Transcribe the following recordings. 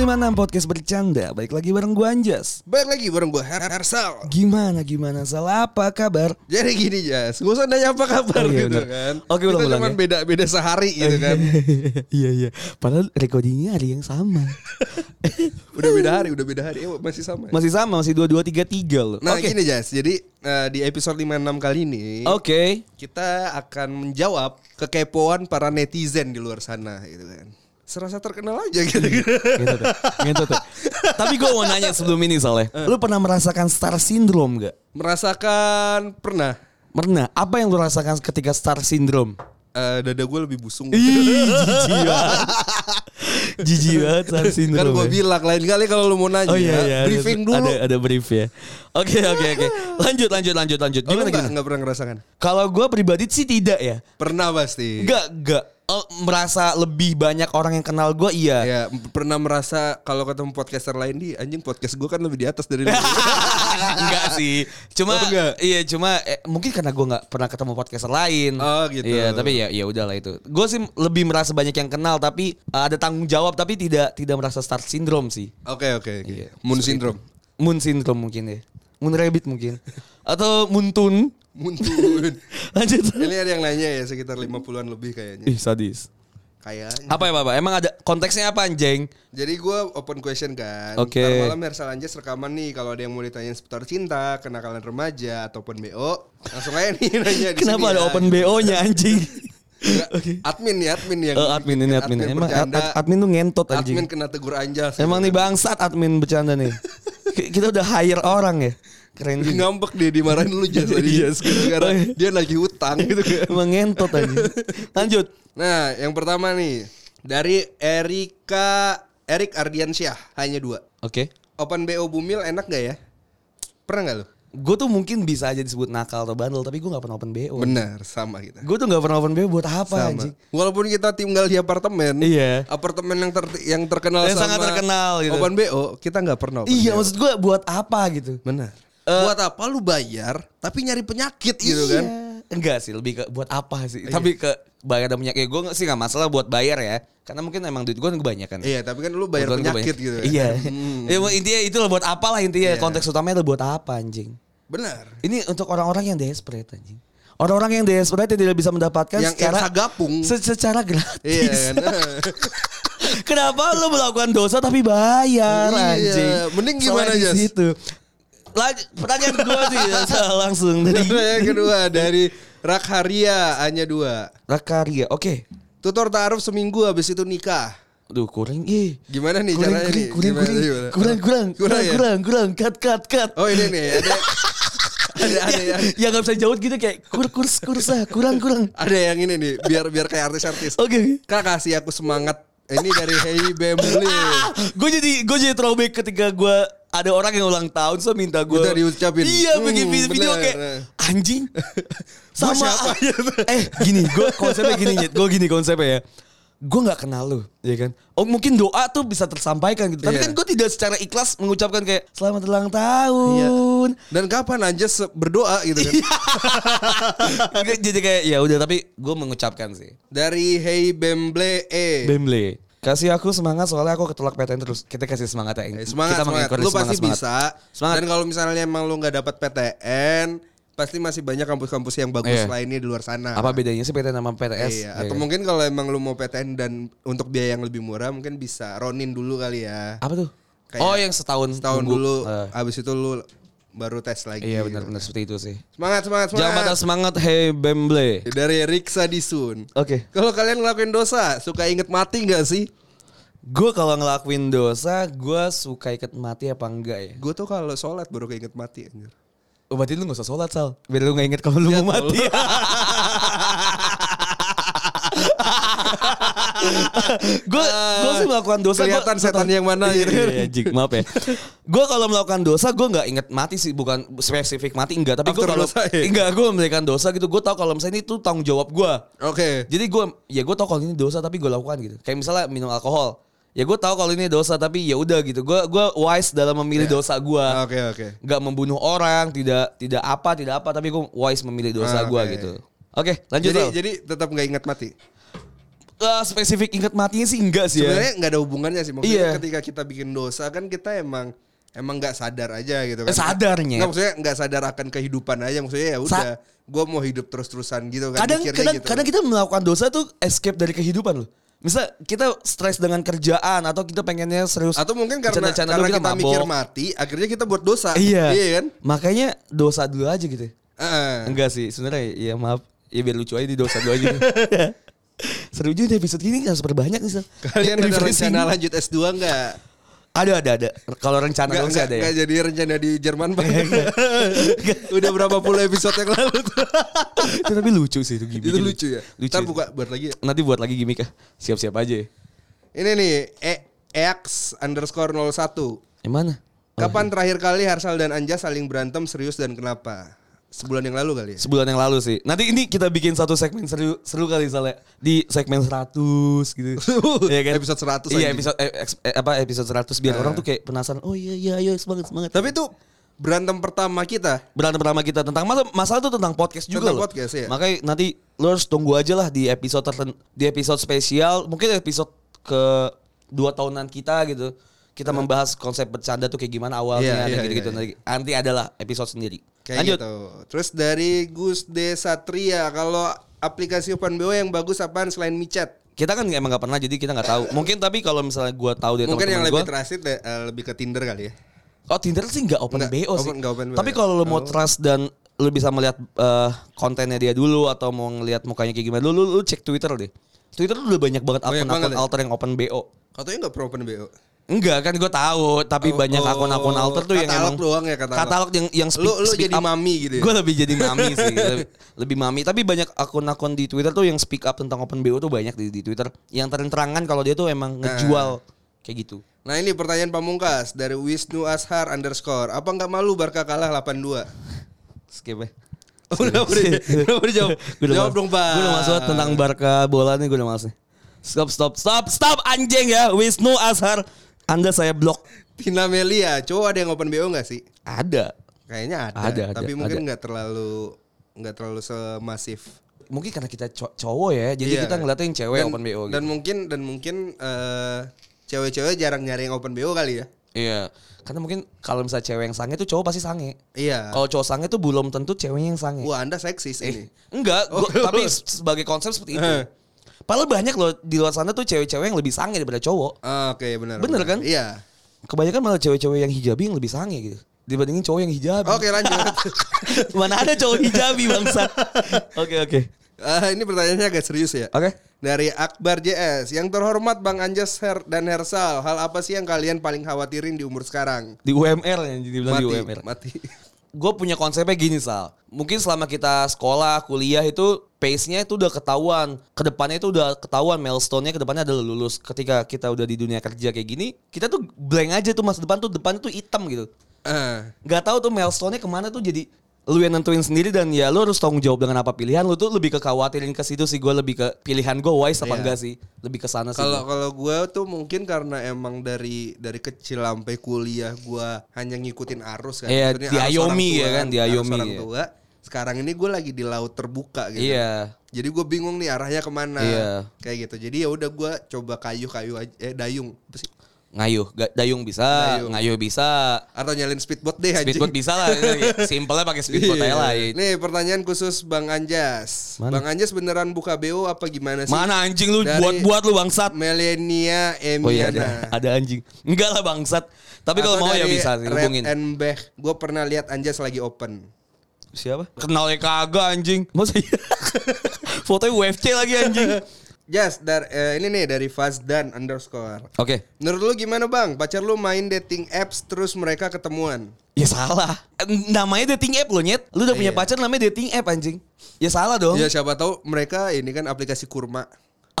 Episode 56 podcast bercanda. Baik lagi bareng gue Anjas. Baik lagi bareng gue Her Hersal. Gimana gimana salah apa kabar? Jadi gini Jas, gue usah nanya apa kabar Oh, iya, gitu bener. kan. Oke, Kita cuma ya. beda beda sehari gitu kan. iya iya. Padahal recordingnya hari yang sama. udah beda hari, udah beda hari, eh, masih sama. ya? masih sama, masih dua dua tiga tiga loh. Nah Oke. gini Jas, jadi eh, di episode 56 kali ini Oke. kita akan menjawab kekepoan para netizen di luar sana gitu kan. Serasa terkenal aja gitu. Gitu tuh. Gitu tuh. Tapi gue mau nanya sebelum ini soalnya. Lu pernah merasakan star syndrome gak? Merasakan pernah Pernah. Apa yang lu rasakan ketika star syndrome? eh, dada gue lebih busung. Ih, jijik banget. Jijik banget star kan syndrome. gue ya. bilang lain kali kalau lu mau nanya Oh iya iya. ada- briefing dulu. Ada ada brief ya. Oke oke oke. Lanjut lanjut lanjut lanjut. Lu Gimana nggak gimana? nggak pernah ngerasakan? Kalau gue pribadi sih tidak ya. Pernah pasti. Enggak enggak. Oh, merasa lebih banyak orang yang kenal gue iya. Ya, pernah merasa kalau ketemu podcaster lain di anjing podcast gue kan lebih di atas dari lu. enggak sih. Cuma Oh, enggak? iya cuma eh, mungkin karena gue nggak pernah ketemu podcaster lain. Oh, gitu. Iya tapi ya ya udahlah itu. Gue sih lebih merasa banyak yang kenal tapi eh, ada tanggung jawab tapi tidak tidak merasa star syndrome sih. Oke oke. oke. Iya, Moon syndrome. Moon syndrome mungkin ya. Moon rabbit mungkin. Atau muntun. Muntun. Lanjut. Ini ada yang nanya ya sekitar 50-an lebih kayaknya. Ih sadis. Kayaknya. Apa ya Bapak? Emang ada konteksnya apa anjing? Jadi gue open question kan. Oke. Ntar malam Hersal Anjas rekaman nih kalau ada yang mau ditanyain seputar cinta, kenakalan remaja ataupun BO, langsung aja nih nanya di Kenapa sini ada ya. open BO-nya anjing? Enggak, Admin nih, admin yang Eh, admin ini admin. Emang bercanda. ad- admin tuh ngentot anjing. Admin kena tegur Anjas. Emang nih bangsat admin bercanda nih. Kita udah hire orang ya. Keren juga. ngambek dia dimarahin lu jas tadi. Jas gara-gara Oh, iya. dia lagi hutang gitu kan. Emang ngentot anjing. Lanjut. Nah, yang pertama nih dari Erika Erik Ardiansyah hanya dua. Oke. Open BO Bumil enak gak ya? Pernah gak lu? Gue tuh mungkin bisa aja disebut nakal atau bandel tapi gue gak pernah open BO. Benar, sama kita. Gue tuh gak pernah open BO buat apa Sama. anjing? Walaupun kita tinggal di apartemen, Iya. apartemen yang ter- yang terkenal Yang sama sangat terkenal gitu. Open BO, kita nggak pernah. Open Iya BO. maksud gue buat apa gitu? benar. Eh, Buat apa lu bayar tapi nyari penyakit gitu Iya. kan? Enggak sih, lebih ke buat apa sih? Tapi ke bayar dan penyakit. Gue sih gak masalah buat bayar ya. Karena mungkin emang duit gue kebanyakan. Iya, tapi kan lu bayar Kebetulan penyakit gitu. Iya. Hmm. Ya, intinya itu lah buat apa lah intinya. Iya. Konteks utamanya itu buat apa anjing. Benar. Ini untuk orang-orang yang desperate anjing. Orang-orang yang desperate yang tidak bisa mendapatkan Yang- secara yang sagapung. se- secara gratis. Iya kan? Kenapa lu melakukan dosa tapi bayar Iya, anjing? mending gimana, situ. Lanjut, pertanyaan kedua sih ya, langsung dari yang kedua dari Rakharia hanya dua. Rakaria. Oke. Tutor taaruf seminggu habis itu nikah. Aduh kurang ih. Gimana nih kurang, caranya kurang, nih? kurang, Gimana, kurang, gimana? kurang, kurang, Kurang kurang, ya? kurang, kurang, cut, cut, cut. Oh ini nih ada ada ada yang yang nggak bisa jauh gitu kayak kur kurs kurs ah, kurang, kurang. ada yang ini nih biar biar kayak artis-artis. Oke. oke. Kak kasih aku semangat. Ini dari Hey Bemble. Gue jadi gue jadi throwback ketika gue ada orang yang ulang tahun so minta gue Minta diucapin. Iya Hmm, bikin video, video kayak anjing. Sama siapa ya? eh gini gue konsepnya gini gue gini konsepnya ya. Gue nggak kenal lu, ya kan? Oh mungkin doa tuh bisa tersampaikan gitu. Tapi Iya. kan gue tidak secara ikhlas mengucapkan kayak selamat ulang tahun. Dan kapan se- berdoa gitu kan? Jadi kayak ya udah tapi gue mengucapkan sih. Dari Hey Bemble E. Bemble. Kasih aku semangat soalnya aku ketolak PTN terus. Kita kasih semangat ya. Eh, semangat Kita semangat. Lu pasti semangat, bisa. Semangat. Dan kalau misalnya emang lu nggak dapat PTN, pasti masih banyak kampus-kampus yang bagus Iya. lainnya di luar sana. Apa bedanya sih PTN sama PTS? Iya, Ya atau kan? mungkin kalau emang lu mau PTN dan untuk biaya yang lebih murah mungkin bisa ronin dulu kali ya. Apa tuh? Kayak oh yang setahun Setahun nunggu. dulu, Eh, habis itu lu baru tes lagi. iya benar-benar seperti itu sih. Semangat, semangat, semangat. Jangan patah semangat, hey Bemble. Dari Riksa Disun. Oke. Kalau kalian ngelakuin dosa, suka inget mati nggak sih? Gue kalau ngelakuin dosa, gue suka ikut mati apa enggak ya? Gue tuh kalau sholat baru keinget mati. anjir. Oh, berarti lu gak usah sholat, Sal. Biar lu gak inget kalau lu mau mati. gue gue sih melakukan dosa gua- Kelihatan setan yang mana Iya, gitu. iya, iya, jik, maaf ya gue kalau melakukan dosa gue nggak inget mati sih bukan spesifik mati enggak tapi gue kalau dosa ya? enggak gue memberikan dosa gitu gue tahu kalau misalnya itu tanggung jawab gue Oke. jadi gue ya gue tahu kalau ini dosa tapi gue lakukan gitu kayak misalnya minum alkohol ya gue tahu kalau ini dosa tapi ya udah gitu gue gue wise dalam memilih Iya. dosa gue Oke, oke. nggak membunuh orang tidak tidak apa tidak apa tapi gue wise memilih dosa Ah, gue gitu oke lanjut Jadi jadi tetap nggak ingat mati. Eh, spesifik ingat matinya sih enggak sih ya. Sebenarnya nggak ada hubungannya sih. Maksudnya Iya. ketika kita bikin dosa kan kita emang emang nggak sadar aja gitu Eh, kan. sadarnya. Nggak, maksudnya nggak sadar akan kehidupan aja. Maksudnya ya udah, gue mau hidup terus-terusan gitu kan. kadang kadang gitu. kadang kita melakukan dosa tuh escape dari kehidupan loh. Misal kita stres dengan kerjaan atau kita pengennya serius Atau mungkin karena, karena kita, mabok. mikir mati, akhirnya kita buat dosa. Iya. Iya kan? Makanya dosa dulu aja gitu. Heeh. Enggak sih, sebenarnya ya maaf. Ya biar lucu aja di dosa dulu aja. Seru juga episode ini gak super banyak nih. Kalian ada rencana lanjut S2 nggak? Ada ada ada. Kalau rencana dong sih ada ya. nggak jadi rencana di Jerman Pak. Udah berapa puluh episode yang lalu tuh. itu tapi lucu sih itu gimmick. Itu lucu ya. Lucu. Ntar buka buat lagi ya. Nanti buat lagi gimmick ya. Siap-siap aja ya. Ini nih, e EX underscore 01. Yang mana? Kapan terakhir kali Harsal dan Anja saling berantem serius dan kenapa? Sebulan yang lalu kali ya? Sebulan yang lalu sih. Nanti ini kita bikin satu segmen seru seru kali misalnya di segmen 100 gitu. Iya kan? Episode 100 Iya, episode eh, eh, apa episode 100 biar Nah. orang tuh kayak penasaran. Oh iya iya ayo semangat semangat. Tapi itu berantem pertama kita. berantem pertama kita tentang masalah, masalah tuh tentang podcast juga Tentang loh. podcast, ya. Makanya nanti lo harus tunggu aja lah di episode terten- di episode spesial, mungkin episode ke dua tahunan kita gitu. Kita membahas konsep bercanda tuh kayak gimana awalnya dan iya, gitu-gitu. iya, Nanti, nanti adalah episode sendiri. Kayak Lanjut. gitu. Terus dari Gus D Satria, kalau aplikasi Open BO yang bagus apaan selain micet? Kita kan emang gak pernah jadi kita nggak tahu. Mungkin tapi kalau misalnya gua tahu dari Mungkin yang lebih gua, eh, lebih ke Tinder kali ya. Oh Tinder sih nggak open Nggak, BO sih. open- BO Tapi kalau lo mau Oh. trust dan lo bisa melihat eh, kontennya dia dulu atau mau ngelihat mukanya kayak gimana, lu, lu, lu cek Twitter deh. Twitter tuh udah banyak banget akun-akun ya? alter yang open BO. Katanya nggak pro Open BO. Enggak kan gue tahu, tapi Oh, banyak oh, akun-akun alter tuh yang katalog emang doang ya, katalog. katalog yang yang speak, Lu- lu speak jadi up. mami gitu ya? Gue lebih jadi mami sih, lebih, lebih mami. Tapi banyak akun-akun di Twitter tuh yang speak up tentang open BO tuh banyak di, di Twitter. Yang terang-terangan kalau dia tuh emang ngejual kayak gitu. Nah ini pertanyaan pamungkas dari Wisnu Ashar underscore. Apa nggak malu Barca kalah 82? Skip ya. udah udah udah udah jawab. Jawab dong Pak. Gue udah masuk tentang Barca bola nih gue udah masuk. Stop stop stop stop anjing ya Wisnu Ashar. Anda saya blok. Tina Melia, cowok ada yang Open BO nggak sih? Ada. Kayaknya ada. Ada, ada, tapi mungkin ada. nggak terlalu nggak terlalu semasif. Mungkin karena kita cow- cowok ya, jadi Iya. kita ngeliatnya yang cewek Dan- open BO gitu. Dan mungkin dan mungkin eh, cewek-cewek jarang nyari yang Open BO kali ya. Iya. Karena mungkin kalau misalnya cewek yang sange tuh cowok pasti sange. Iya. Kalau cowok sange tuh belum tentu ceweknya yang sange. Wah anda seksis Eh, ini. enggak, gua- Oh. tapi sebagai konsep seperti itu. Padahal banyak loh di luar sana tuh cewek-cewek yang lebih sange daripada cowok. Ah, Oke benar. Bener kan? Iya. Kebanyakan malah cewek-cewek yang hijabi yang lebih sange gitu. Dibandingin cowok yang hijabi. Oke lanjut. Mana ada cowok hijabi bangsa. Oke oke. Ah, ini pertanyaannya agak serius ya. Oke. Dari Akbar JS, yang terhormat Bang Anjas Her dan Hersal, hal apa sih yang kalian paling khawatirin di umur sekarang? Di UMR ya dibilang Mati, di UMR. mati. Gue punya konsepnya gini Sal. Mungkin selama kita sekolah, kuliah itu pace-nya itu udah ketahuan. Ke depannya itu udah ketahuan milestone-nya ke depannya adalah lulus. Ketika kita udah di dunia kerja kayak gini, kita tuh blank aja tuh masa depan tuh depan tuh hitam gitu. Gak tahu tuh milestone-nya ke mana tuh jadi lu yang nentuin sendiri dan ya lu harus tanggung jawab dengan apa pilihan lu tuh lebih ke khawatirin ke situ sih gue lebih ke pilihan gue wise apa Iya. enggak sih lebih ke sana sih Kalau kalau gue tuh mungkin karena emang dari dari kecil sampai kuliah gue hanya ngikutin arus kan. Iya, Maksudnya arus diayomi orang tua, ya kan, diayomi, orang ya. tua. Sekarang ini gue lagi di laut terbuka gitu. iya Jadi gue bingung nih arahnya ke mana. Iya. Kayak gitu. Jadi ya udah gue coba kayu-kayu aja. Eh dayung. Apa sih? Ngayuh Ga- dayung bisa Dayung. ngayuh bisa Atau nyalin speedboat deh anjing. speedboat bisa lah simpelnya pakai speedboat aja lah ya. Nih pertanyaan khusus Bang Anjas. Mana? Bang Anjas beneran buka BO apa gimana sih? mana anjing lu Dari buat-buat lu bangsat Melania oh iya Emiana. ada ada anjing enggak lah bangsat tapi kalau mau ya bisa Red hubungin and Beh. Gue pernah lihat Anjas lagi open. siapa kenalnya kagak anjing masa iya fotonya UFC lagi anjing Jas, dar, eh, ini nih dari Fazdan underscore. oke Menurut lu gimana bang? Pacar lu main dating apps terus mereka ketemuan? Ya salah. Namanya dating app lo nyet. Lu udah punya Iya. pacar namanya dating app anjing. Ya salah dong. Ya siapa tahu mereka ini kan aplikasi kurma.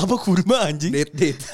Apa kurma anjing? Date date.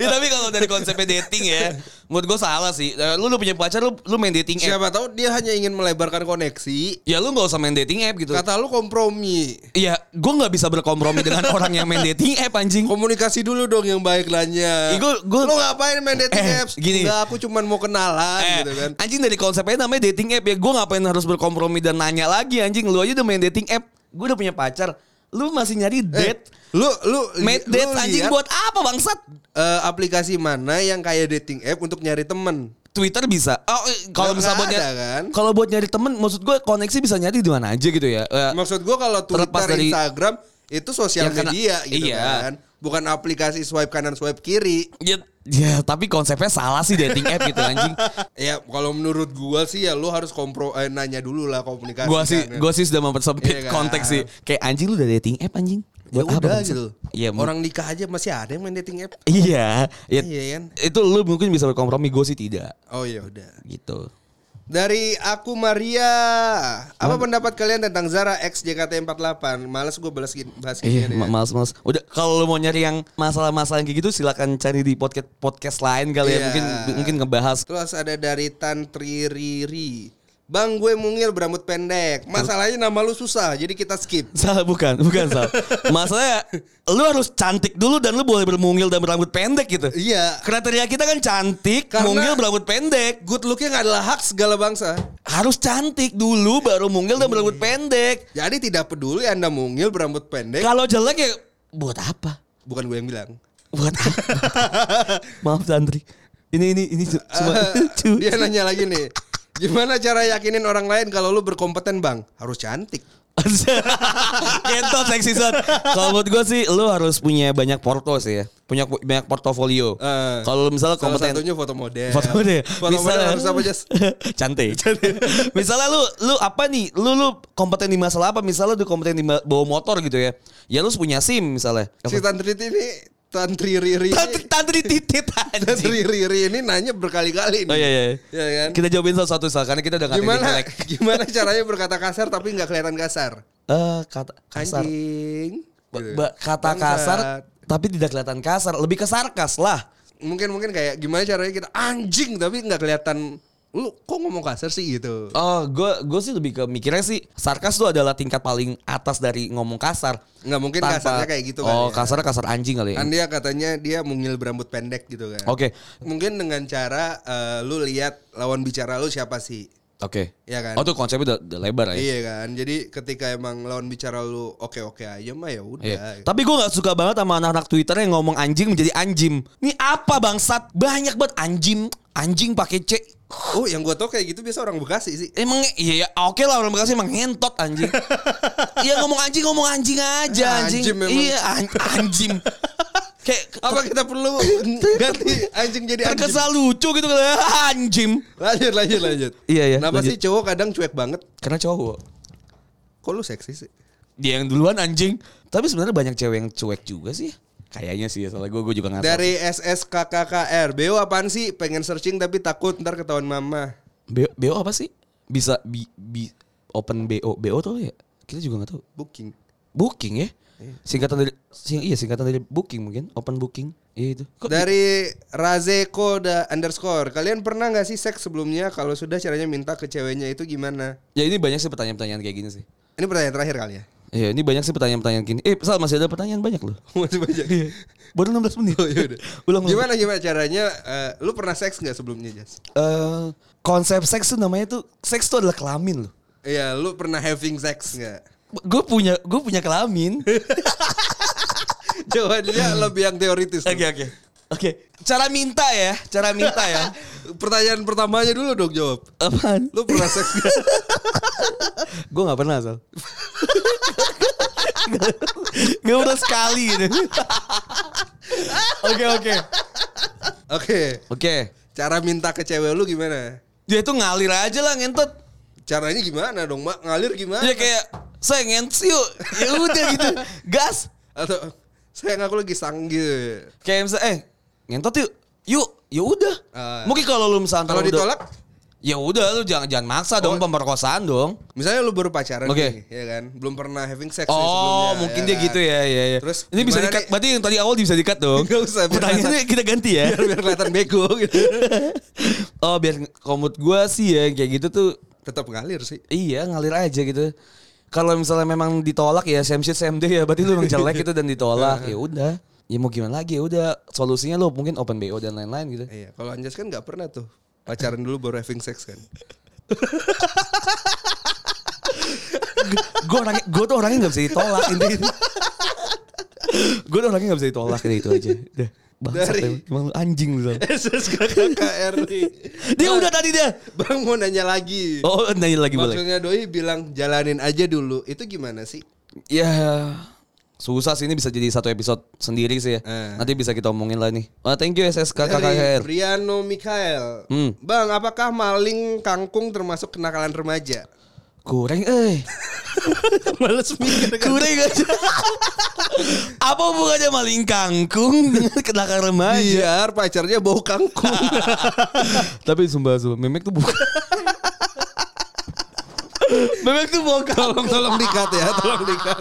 ya, tapi kalau dari konsepnya dating ya, menurut gue salah sih. Eh, Lu udah punya pacar, lu, lu main dating app. siapa tahu dia hanya ingin melebarkan koneksi. Ya lu gak usah main dating app gitu. Kata lu kompromi. Iya, gue nggak bisa berkompromi dengan orang yang main dating app anjing. Komunikasi dulu dong yang baik lahnya. Ih, gua- gua- lu ngapain main dating Eh, apps? gini. Enggak, aku cuman mau kenalan Eh, gitu kan. anjing dari konsepnya namanya dating app ya. Gue ngapain harus berkompromi dan nanya lagi anjing. Lu aja udah main dating app. Gue udah punya pacar. Lu masih nyari Eh, date? lu lu Mate lu date anjing lihat, buat apa bangsat? eh, aplikasi mana yang kayak dating app untuk nyari temen? Twitter bisa. Oh, eh, kalau misalnya buat nyari, kan? kalau buat nyari temen, maksud gue koneksi bisa nyari di mana aja gitu ya. Eh, Maksud gua kalau Twitter, dari- Instagram itu sosial kena- media gitu iya. kan. Bukan aplikasi swipe kanan swipe kiri. ya, ya, tapi konsepnya salah sih dating app gitu anjing. Ya kalau menurut gua sih ya lu harus kompro eh, nanya dulu lah komunikasi. Gua sih, kan, ya. gua sih sudah mempersempit Iya kan? konteks sih. Kayak anjing lu udah dating app anjing. ya Buat apa, udah gitu. Iya, mu- Orang nikah aja masih ada yang main dating app. Iya, ya, Iya kan? itu lu mungkin bisa berkompromi, gue sih tidak. Oh ya udah. Gitu. Dari aku Maria, apa pendapat kalian tentang Zara X JKT48? Males gue bahas gini, bahas Iya, gini ma- males males. Udah kalau lu mau nyari yang masalah-masalah yang kayak gitu silakan cari di podcast podcast lain kali ya. Iya. Mungkin mungkin ngebahas. Terus ada dari Tantri Riri. Bang gue mungil berambut pendek. Masalahnya nama lu susah, jadi kita skip. Salah bukan, bukan salah. Masalahnya lu harus cantik dulu dan lu boleh bermungil dan berambut pendek gitu. Iya. Kriteria kita kan cantik, Karena- mungil, berambut pendek. Good looknya nggak adalah hak segala bangsa. Harus cantik dulu baru mungil dan berambut pendek. Jadi tidak peduli anda mungil berambut pendek. Kalau jelek ya buat apa? Bukan gue yang bilang. Buat apa? Maaf Sandri. Ini ini ini cuma lucu. dia nanya lagi nih. Gimana cara yakinin orang lain kalau lu berkompeten bang? Harus cantik. Kentot seksi son. Kalau menurut gue sih lu harus punya banyak porto sih ya. Punya banyak portofolio. Eh, Kalau misalnya Salah kompeten satunya foto model. foto deh. Foto model harus apa Jas? Cantik. misalnya lu lu apa nih? Lu lu kompeten di masalah apa? Misalnya lu kompeten di bawa motor gitu ya. Ya lu punya SIM misalnya. Si Tantri ini Tantri Riri. Tantri, tantri titit Tantri anjing. Riri ini nanya berkali-kali. Oh nih. iya iya. Iya kan? Kita jawabin satu-satu Sal, karena kita udah ngatain Gimana jelek. gimana caranya berkata kasar tapi nggak kelihatan kasar? Eh kata kasar. Anjing. Ba- Gitu. ba- kata kasar tapi tidak kelihatan kasar, lebih ke sarkas lah. Mungkin mungkin kayak gimana caranya kita anjing tapi nggak kelihatan lu kok ngomong kasar sih gitu. Oh, gue gue sih lebih ke mikirnya sih sarkas tuh adalah tingkat paling atas dari ngomong kasar. Nggak mungkin Tanpa- kasarnya kayak gitu kali Oh, ya. kasarnya kasar anjing kali ya. Kan dia katanya dia mungil berambut pendek gitu kan. Oke. Mungkin dengan cara eh, lu lihat lawan bicara lu siapa sih? Oke. Iya kan? Oh tuh konsepnya udah, udah lebar ya. Iya kan. Jadi ketika emang lawan bicara lu oke-oke aja mah ya udah. Iya. Tapi gue gak suka banget sama anak-anak Twitter yang ngomong anjing menjadi anjim. Ini apa bangsat? Banyak banget anjim, anjing pakai C. Oh, yang gua tau kayak gitu biasa orang Bekasi sih. Emang iya ya, oke lah orang Bekasi emang ngentot anjing. Iya ngomong anjing ngomong anjing aja anjing. Anjim memang. Iya an- anjim. Kayak Apa kita perlu ganti anjing jadi anjing? terkesan lucu gitu kan anjim. Lanjut, lanjut, lanjut. Iya, iya, Kenapa lanjut. sih cowok kadang cuek banget? Karena cowok. Kok lu seksi sih? Dia yang duluan anjing. Tapi sebenarnya banyak cewek yang cuek juga sih. Kayaknya sih ya, soalnya gue gue juga nggak tahu. Dari SSKKKR, BO apaan sih? Pengen searching tapi takut ntar ketahuan mama. BO, BO apa sih? Bisa bi, bi open BO BO tuh ya? Kita juga nggak tahu. Booking. Booking ya? Singkatan dari sing, iya singkatan dari booking mungkin open booking. Iya itu. Kok Dari Razeko da underscore, kalian pernah nggak sih seks sebelumnya? Kalau sudah caranya minta ke ceweknya itu gimana? Ya ini banyak sih pertanyaan-pertanyaan kayak gini sih. Ini pertanyaan terakhir kali ya. Iya ini banyak sih pertanyaan-pertanyaan gini. Eh Sal masih ada pertanyaan banyak loh. Masih banyak. Baru 16 menit. Oh, yaudah. ulang ulang. Gimana gimana caranya? eh, lu pernah seks nggak sebelumnya, Jas? Eh, konsep seks tuh namanya tuh seks tuh adalah kelamin loh. Iya, lu pernah having sex nggak? Gue punya gue punya kelamin. Jawabannya lebih yang teoritis. tuh. Oke oke. Oke, cara minta ya, cara minta ya. Pertanyaan pertamanya dulu dong jawab. Apaan? Lu pernah seks nggak? Gue gak pernah Sal. Gak pernah sekali gitu. Oke oke. Oke. Oke. Cara minta ke cewek lu gimana? Dia itu ngalir aja lah ngentot. Caranya gimana dong, Mak? Ngalir gimana? Dia kayak saya ngents yuk. Ya udah gitu. Gas. Atau sayang aku lagi sanggil. Kayak misalnya eh ngentot yuk. Yuk, ya udah. Ah. Mungkin kalau lu misalnya Kalau ditolak, ya udah lu jangan jangan maksa dong pemerkosaan dong. misalnya lu baru pacaran Oke. nih, ya kan? Belum pernah having sex nih Oh, sebelumnya, mungkin ya dia kan? gitu ya, ya, ya. Terus ini bisa dikat. Berarti yang tadi awal bisa dikat dong. Nggak usah, Pertanyaannya kita ganti ya. Biar, biar kelihatan bego gitu. oh, biar komut gua sih ya kayak gitu tuh. Tetap ngalir sih. Iya, ngalir aja gitu. Kalau misalnya memang ditolak ya same shit same day ya berarti lu emang jelek gitu dan ditolak. ya udah. Ya mau gimana lagi ya udah solusinya lu mungkin open BO dan lain-lain gitu. Iya, kalau Anjas kan nggak pernah tuh pacaran dulu baru having sex kan. gue orangnya gue tuh orangnya nggak bisa ditolak intinya. gue tuh orangnya nggak bisa ditolak kayak itu aja. Udah. Bangsat Dari- emang. Anjing lu. Nih. Dia udah tadi dia. Bang mau nanya lagi. Oh, nanya lagi boleh. Maksudnya doi bilang jalanin aja dulu. Itu gimana sih? Ya susah sih ini bisa jadi satu episode sendiri sih ya. Eh. Nanti bisa kita omongin lah nih. Wah, thank you SSK Dari KKR. Briano Mikael. Hmm. Bang, apakah maling kangkung termasuk kenakalan remaja? Kurang eh. Males mikir kan. Kurang aja. Apa hubungannya maling kangkung dengan kenakalan remaja? Biar pacarnya bau kangkung. Tapi sumpah sumpah memek tuh bukan. memek tuh bukan. tolong tolong dikat ya, tolong dikat.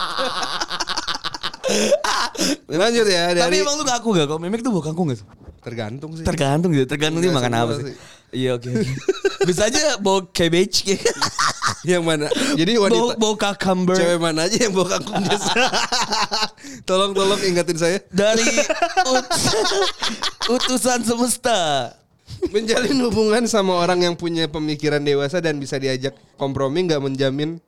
Lanjut ya Tapi dari emang lu ngaku gak kalau memek tuh bau kangkung gak sih? tergantung sih. Tergantung gitu, tergantung dia Enggak makan apa sih. sih. Iya oke oke. Bisa aja bau cabbage kayak. yang mana? Jadi wanita bau cucumber. cewek mana aja yang kangkung biasa? tolong tolong ingatin saya. dari ut- utusan semesta. Menjalin hubungan sama orang yang punya pemikiran dewasa dan bisa diajak kompromi nggak menjamin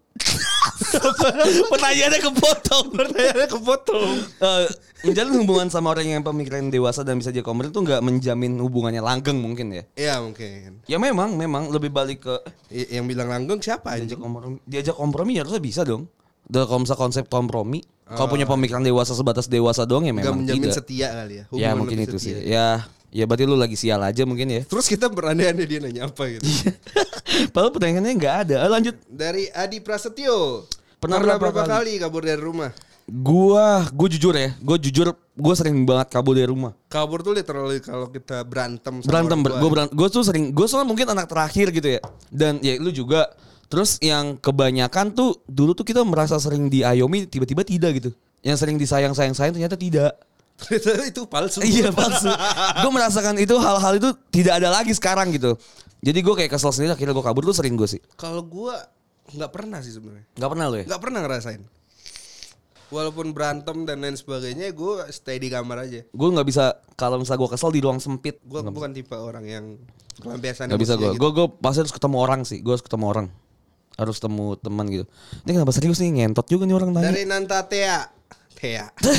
Pertanyaannya kepotong. pertanyaannya kepotong. Eh, menjalin hubungan sama orang yang pemikiran dewasa dan bisa jadi kompromi itu nggak menjamin hubungannya langgeng mungkin ya. Iya mungkin. Ya memang, memang lebih balik ke I- yang bilang langgeng siapa diajak kompromi. Diajak kompromi ya harusnya bisa dong. Udah kalau misalnya konsep kompromi, kalau punya pemikiran dewasa sebatas dewasa doang ya memang menjamin tidak. setia kali ya. Ya hubungan mungkin lebih itu setia. sih. Ya, ya berarti lu lagi sial aja mungkin ya. Terus kita berandai-andai dia nanya apa gitu. Padahal pertanyaannya nggak ada. Ah, Lanjut. Dari Adi Prasetyo. Pernah Pernah, berapa berapa kali? kabur dari rumah? Gua, gue jujur ya, gue jujur, gue sering banget kabur dari rumah. Kabur tuh literally kalau kita berantem sama Berantem, ber, gue berantem, gue tuh sering, gue soalnya mungkin anak terakhir gitu ya. Dan ya lu juga. Terus yang kebanyakan tuh dulu tuh kita merasa sering diayomi, tiba-tiba tidak gitu. Yang sering disayang-sayang-sayang ternyata tidak. Ternyata itu palsu. iya palsu. gue merasakan itu hal-hal itu tidak ada lagi sekarang gitu. Jadi gue kayak kesel sendiri akhirnya gue kabur tuh sering gue sih. Kalau gua nggak pernah sih sebenarnya. Gak pernah lo ya? Nggak pernah ngerasain. Walaupun berantem dan lain sebagainya, gue stay di kamar aja. Gue nggak bisa kalau misalnya gue kesel di ruang sempit. Gue bukan tipe orang yang kelampiasan Gak bisa gue. emosinya Gue gue pasti harus ketemu orang sih. Gue harus ketemu orang. Harus ketemu teman gitu. Ini kenapa serius nih ngentot juga nih orang gitu. nanya. Dari Nanta Tea. Tea.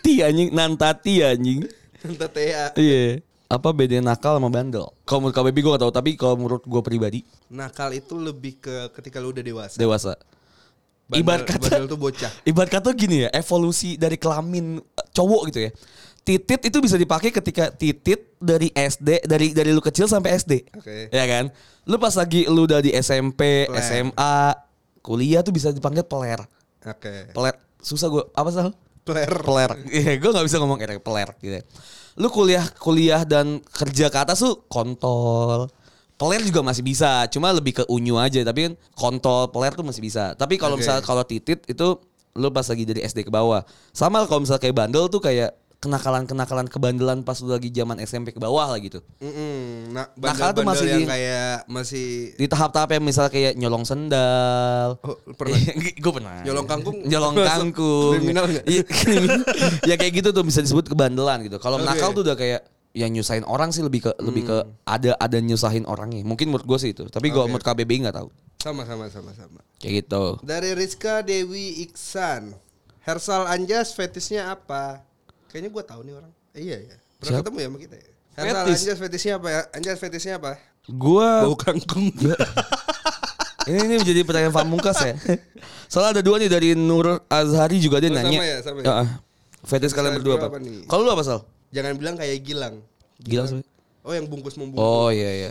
Ti anjing, nantati anjing. Nanta Tea. Iya. Apa beda nakal sama bandel? Kalau menurut KBB gue gak tau, tapi kalau menurut gue pribadi Nakal itu lebih ke ketika lu udah dewasa. dewasa. Bandel- Ibarat kata, bandel tuh bocah. ibarat kata gini ya, evolusi dari kelamin eh, cowok gitu ya. Titit itu bisa dipakai ketika titit dari SD, dari dari lu kecil sampai SD. Oke. Ya kan? Lu pas lagi lu udah di SMP, Peler. SMA, kuliah tuh bisa dipanggil peler. Oke. Peler. Susah gue. Apa sih? Player. peler. Iya, gue nggak bisa ngomong kayak peler gitu. ya. Lu kuliah kuliah dan kerja ke atas tuh kontol. Peler juga masih bisa, cuma lebih ke unyu aja. Tapi kan kontol, peler tuh masih bisa. Tapi kalau Oke. misalnya kalau titit itu lu pas lagi dari SD ke bawah. Sama kalau misalnya kayak bandel tuh kayak kenakalan-kenakalan kebandelan pas lu lagi zaman SMP ke bawah lah gitu. Mm-mm. Nah, Nakal tuh bandel-bandel masih yang di- kayak masih Di tahap-tahap yang misalnya kayak nyolong sendal. Oh, pernah? gue pernah. Nyolong kangkung? Nyolong kangkung. kriminal kriminal. ya kayak gitu tuh bisa disebut kebandelan gitu. Kalau Oke. nakal tuh udah kayak yang nyusahin orang sih lebih ke lebih ke ada ada nyusahin orangnya. Mungkin menurut gue sih itu. Tapi gue Oke. menurut KBBI nggak tahu. sama sama sama sama. Kayak gitu. Dari Rizka Dewi Iksan. Hersal Anjas fetisnya apa? Kayaknya gua tahu nih orang. Eh, iya ya. Pernah Siap. ketemu ya sama kita ya? Hersal Fetis. Anjas fetisnya apa ya? Anjas fetisnya apa? Gue Bau kangkung. ini, ini menjadi pertanyaan pamungkas ya. Soalnya ada dua nih dari Nur Azhari juga dia Oh, sama nanya. ya, sama ya? Heeh. Fetis kalian berdua apa? apa? Kalau lu apa Sal? Jangan bilang kayak Gilang. Gila sih. Oh yang bungkus membungkus. Oh iya iya.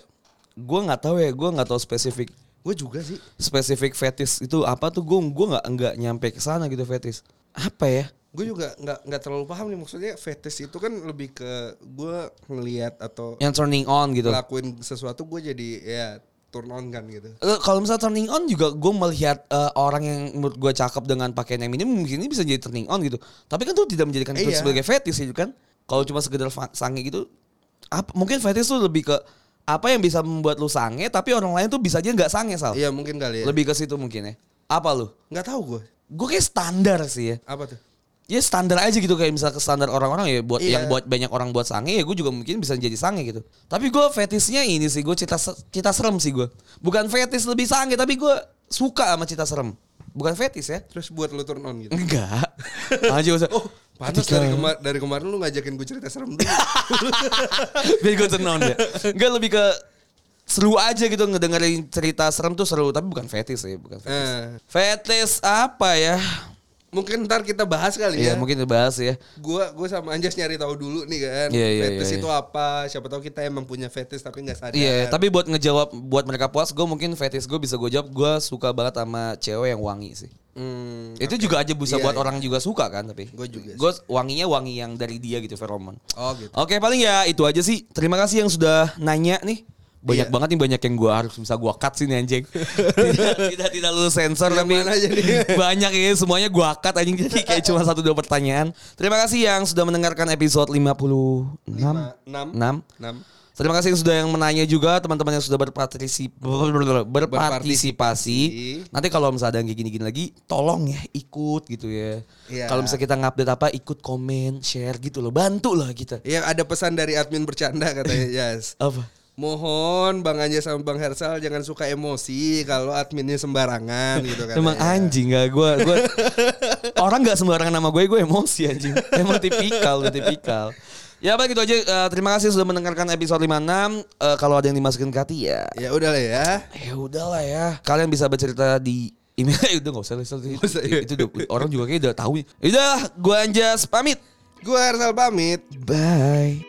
Gue nggak tahu ya, gue nggak tahu spesifik Gue juga sih. spesifik fetis itu apa tuh gue gue nggak nggak nyampe ke sana gitu fetis apa ya Gue juga nggak nggak terlalu paham nih maksudnya fetish itu kan lebih ke gue ngelihat atau yang turning on gitu lakuin sesuatu gue jadi ya turn on kan gitu. Eh, kalau misalnya turning on juga gue melihat eh, orang yang menurut gue cakep dengan pakaian yang minim mungkin ini bisa jadi turning on gitu tapi kan tuh tidak menjadikan itu Iya. sebagai fetis gitu kan kalau cuma sekedar sange gitu apa mungkin fetis tuh lebih ke apa yang bisa membuat lu sange tapi orang lain tuh bisa aja nggak sange sal Iya mungkin kali ya. lebih ke situ mungkin ya apa lu nggak tahu gue. gue kayak standar sih ya Apa tuh? Ya standar aja gitu kayak misal ke standar orang-orang ya buat Iya. yang buat banyak orang buat sange ya gue juga mungkin bisa jadi sange gitu tapi gue fetisnya ini sih gue cita cita serem sih gue bukan fetis lebih sange tapi gue suka sama cerita serem. Bukan fetis ya. Terus buat lu turn on gitu. Enggak. Aja usah. Oh, pantas dari, kema- dari kemarin lu ngajakin gue cerita serem dulu. Biar gue tenang ya. Enggak lebih ke seru aja gitu ngedengerin cerita serem tuh seru tapi bukan fetis ya, bukan fetis. Eh, Fetis apa ya? Mungkin ntar kita bahas kali Iya, ya. mungkin dibahas ya. Gua gua sama Anjas nyari tahu dulu nih kan. Iya, iya, fetis iya, itu apa? Siapa tahu kita emang punya fetis tapi nggak sadar. Iya, tapi buat ngejawab buat mereka puas, gue mungkin fetis gue bisa gue jawab, gue suka banget sama cewek yang wangi sih. Hmm, Itu juga aja bisa Iya, buat iya. orang juga suka kan tapi. Gua juga. Gue wanginya wangi yang dari dia gitu feromon. Oh gitu. Oke paling ya itu aja sih. Terima kasih yang sudah nanya nih. Banyak Iya. banget nih banyak yang gue harus bisa gue cut sih nih anjing. tidak, tidak tidak lu sensor Yang tapi banyak ya semuanya gue cut anjing jadi kayak cuma satu dua pertanyaan. Terima kasih yang sudah mendengarkan episode 56 Lima, enam. 6. Enam. Terima kasih yang sudah yang menanya juga teman-teman yang sudah berpartisip berpartisipasi. Nanti kalau misalnya ada yang kayak gini-gini lagi, tolong ya ikut gitu ya. Iya. Kalau misalnya kita ngupdate apa, ikut komen, share gitu loh, bantu lah kita. Iya ada pesan dari admin bercanda katanya Jas. Apa? Mohon Bang Anjas sama Bang Hersal jangan suka emosi kalau adminnya sembarangan gitu kan. Emang anjing gak gue gue orang nggak sembarangan nama gue gue emosi anjing. Emang tipikal, udah tipikal. Ya baik itu aja. Eh, terima kasih sudah mendengarkan episode 56. Eh, kalau ada yang dimasukin ke hati ya Ya udah lah ya. Ya udahlah ya. Kalian bisa bercerita di email udah gak usah, nggak usah. Itu, usah, iya. itu udah, orang juga kayak udah tahu. Udah, gua Anjas pamit. Gua Hersal pamit. Bye.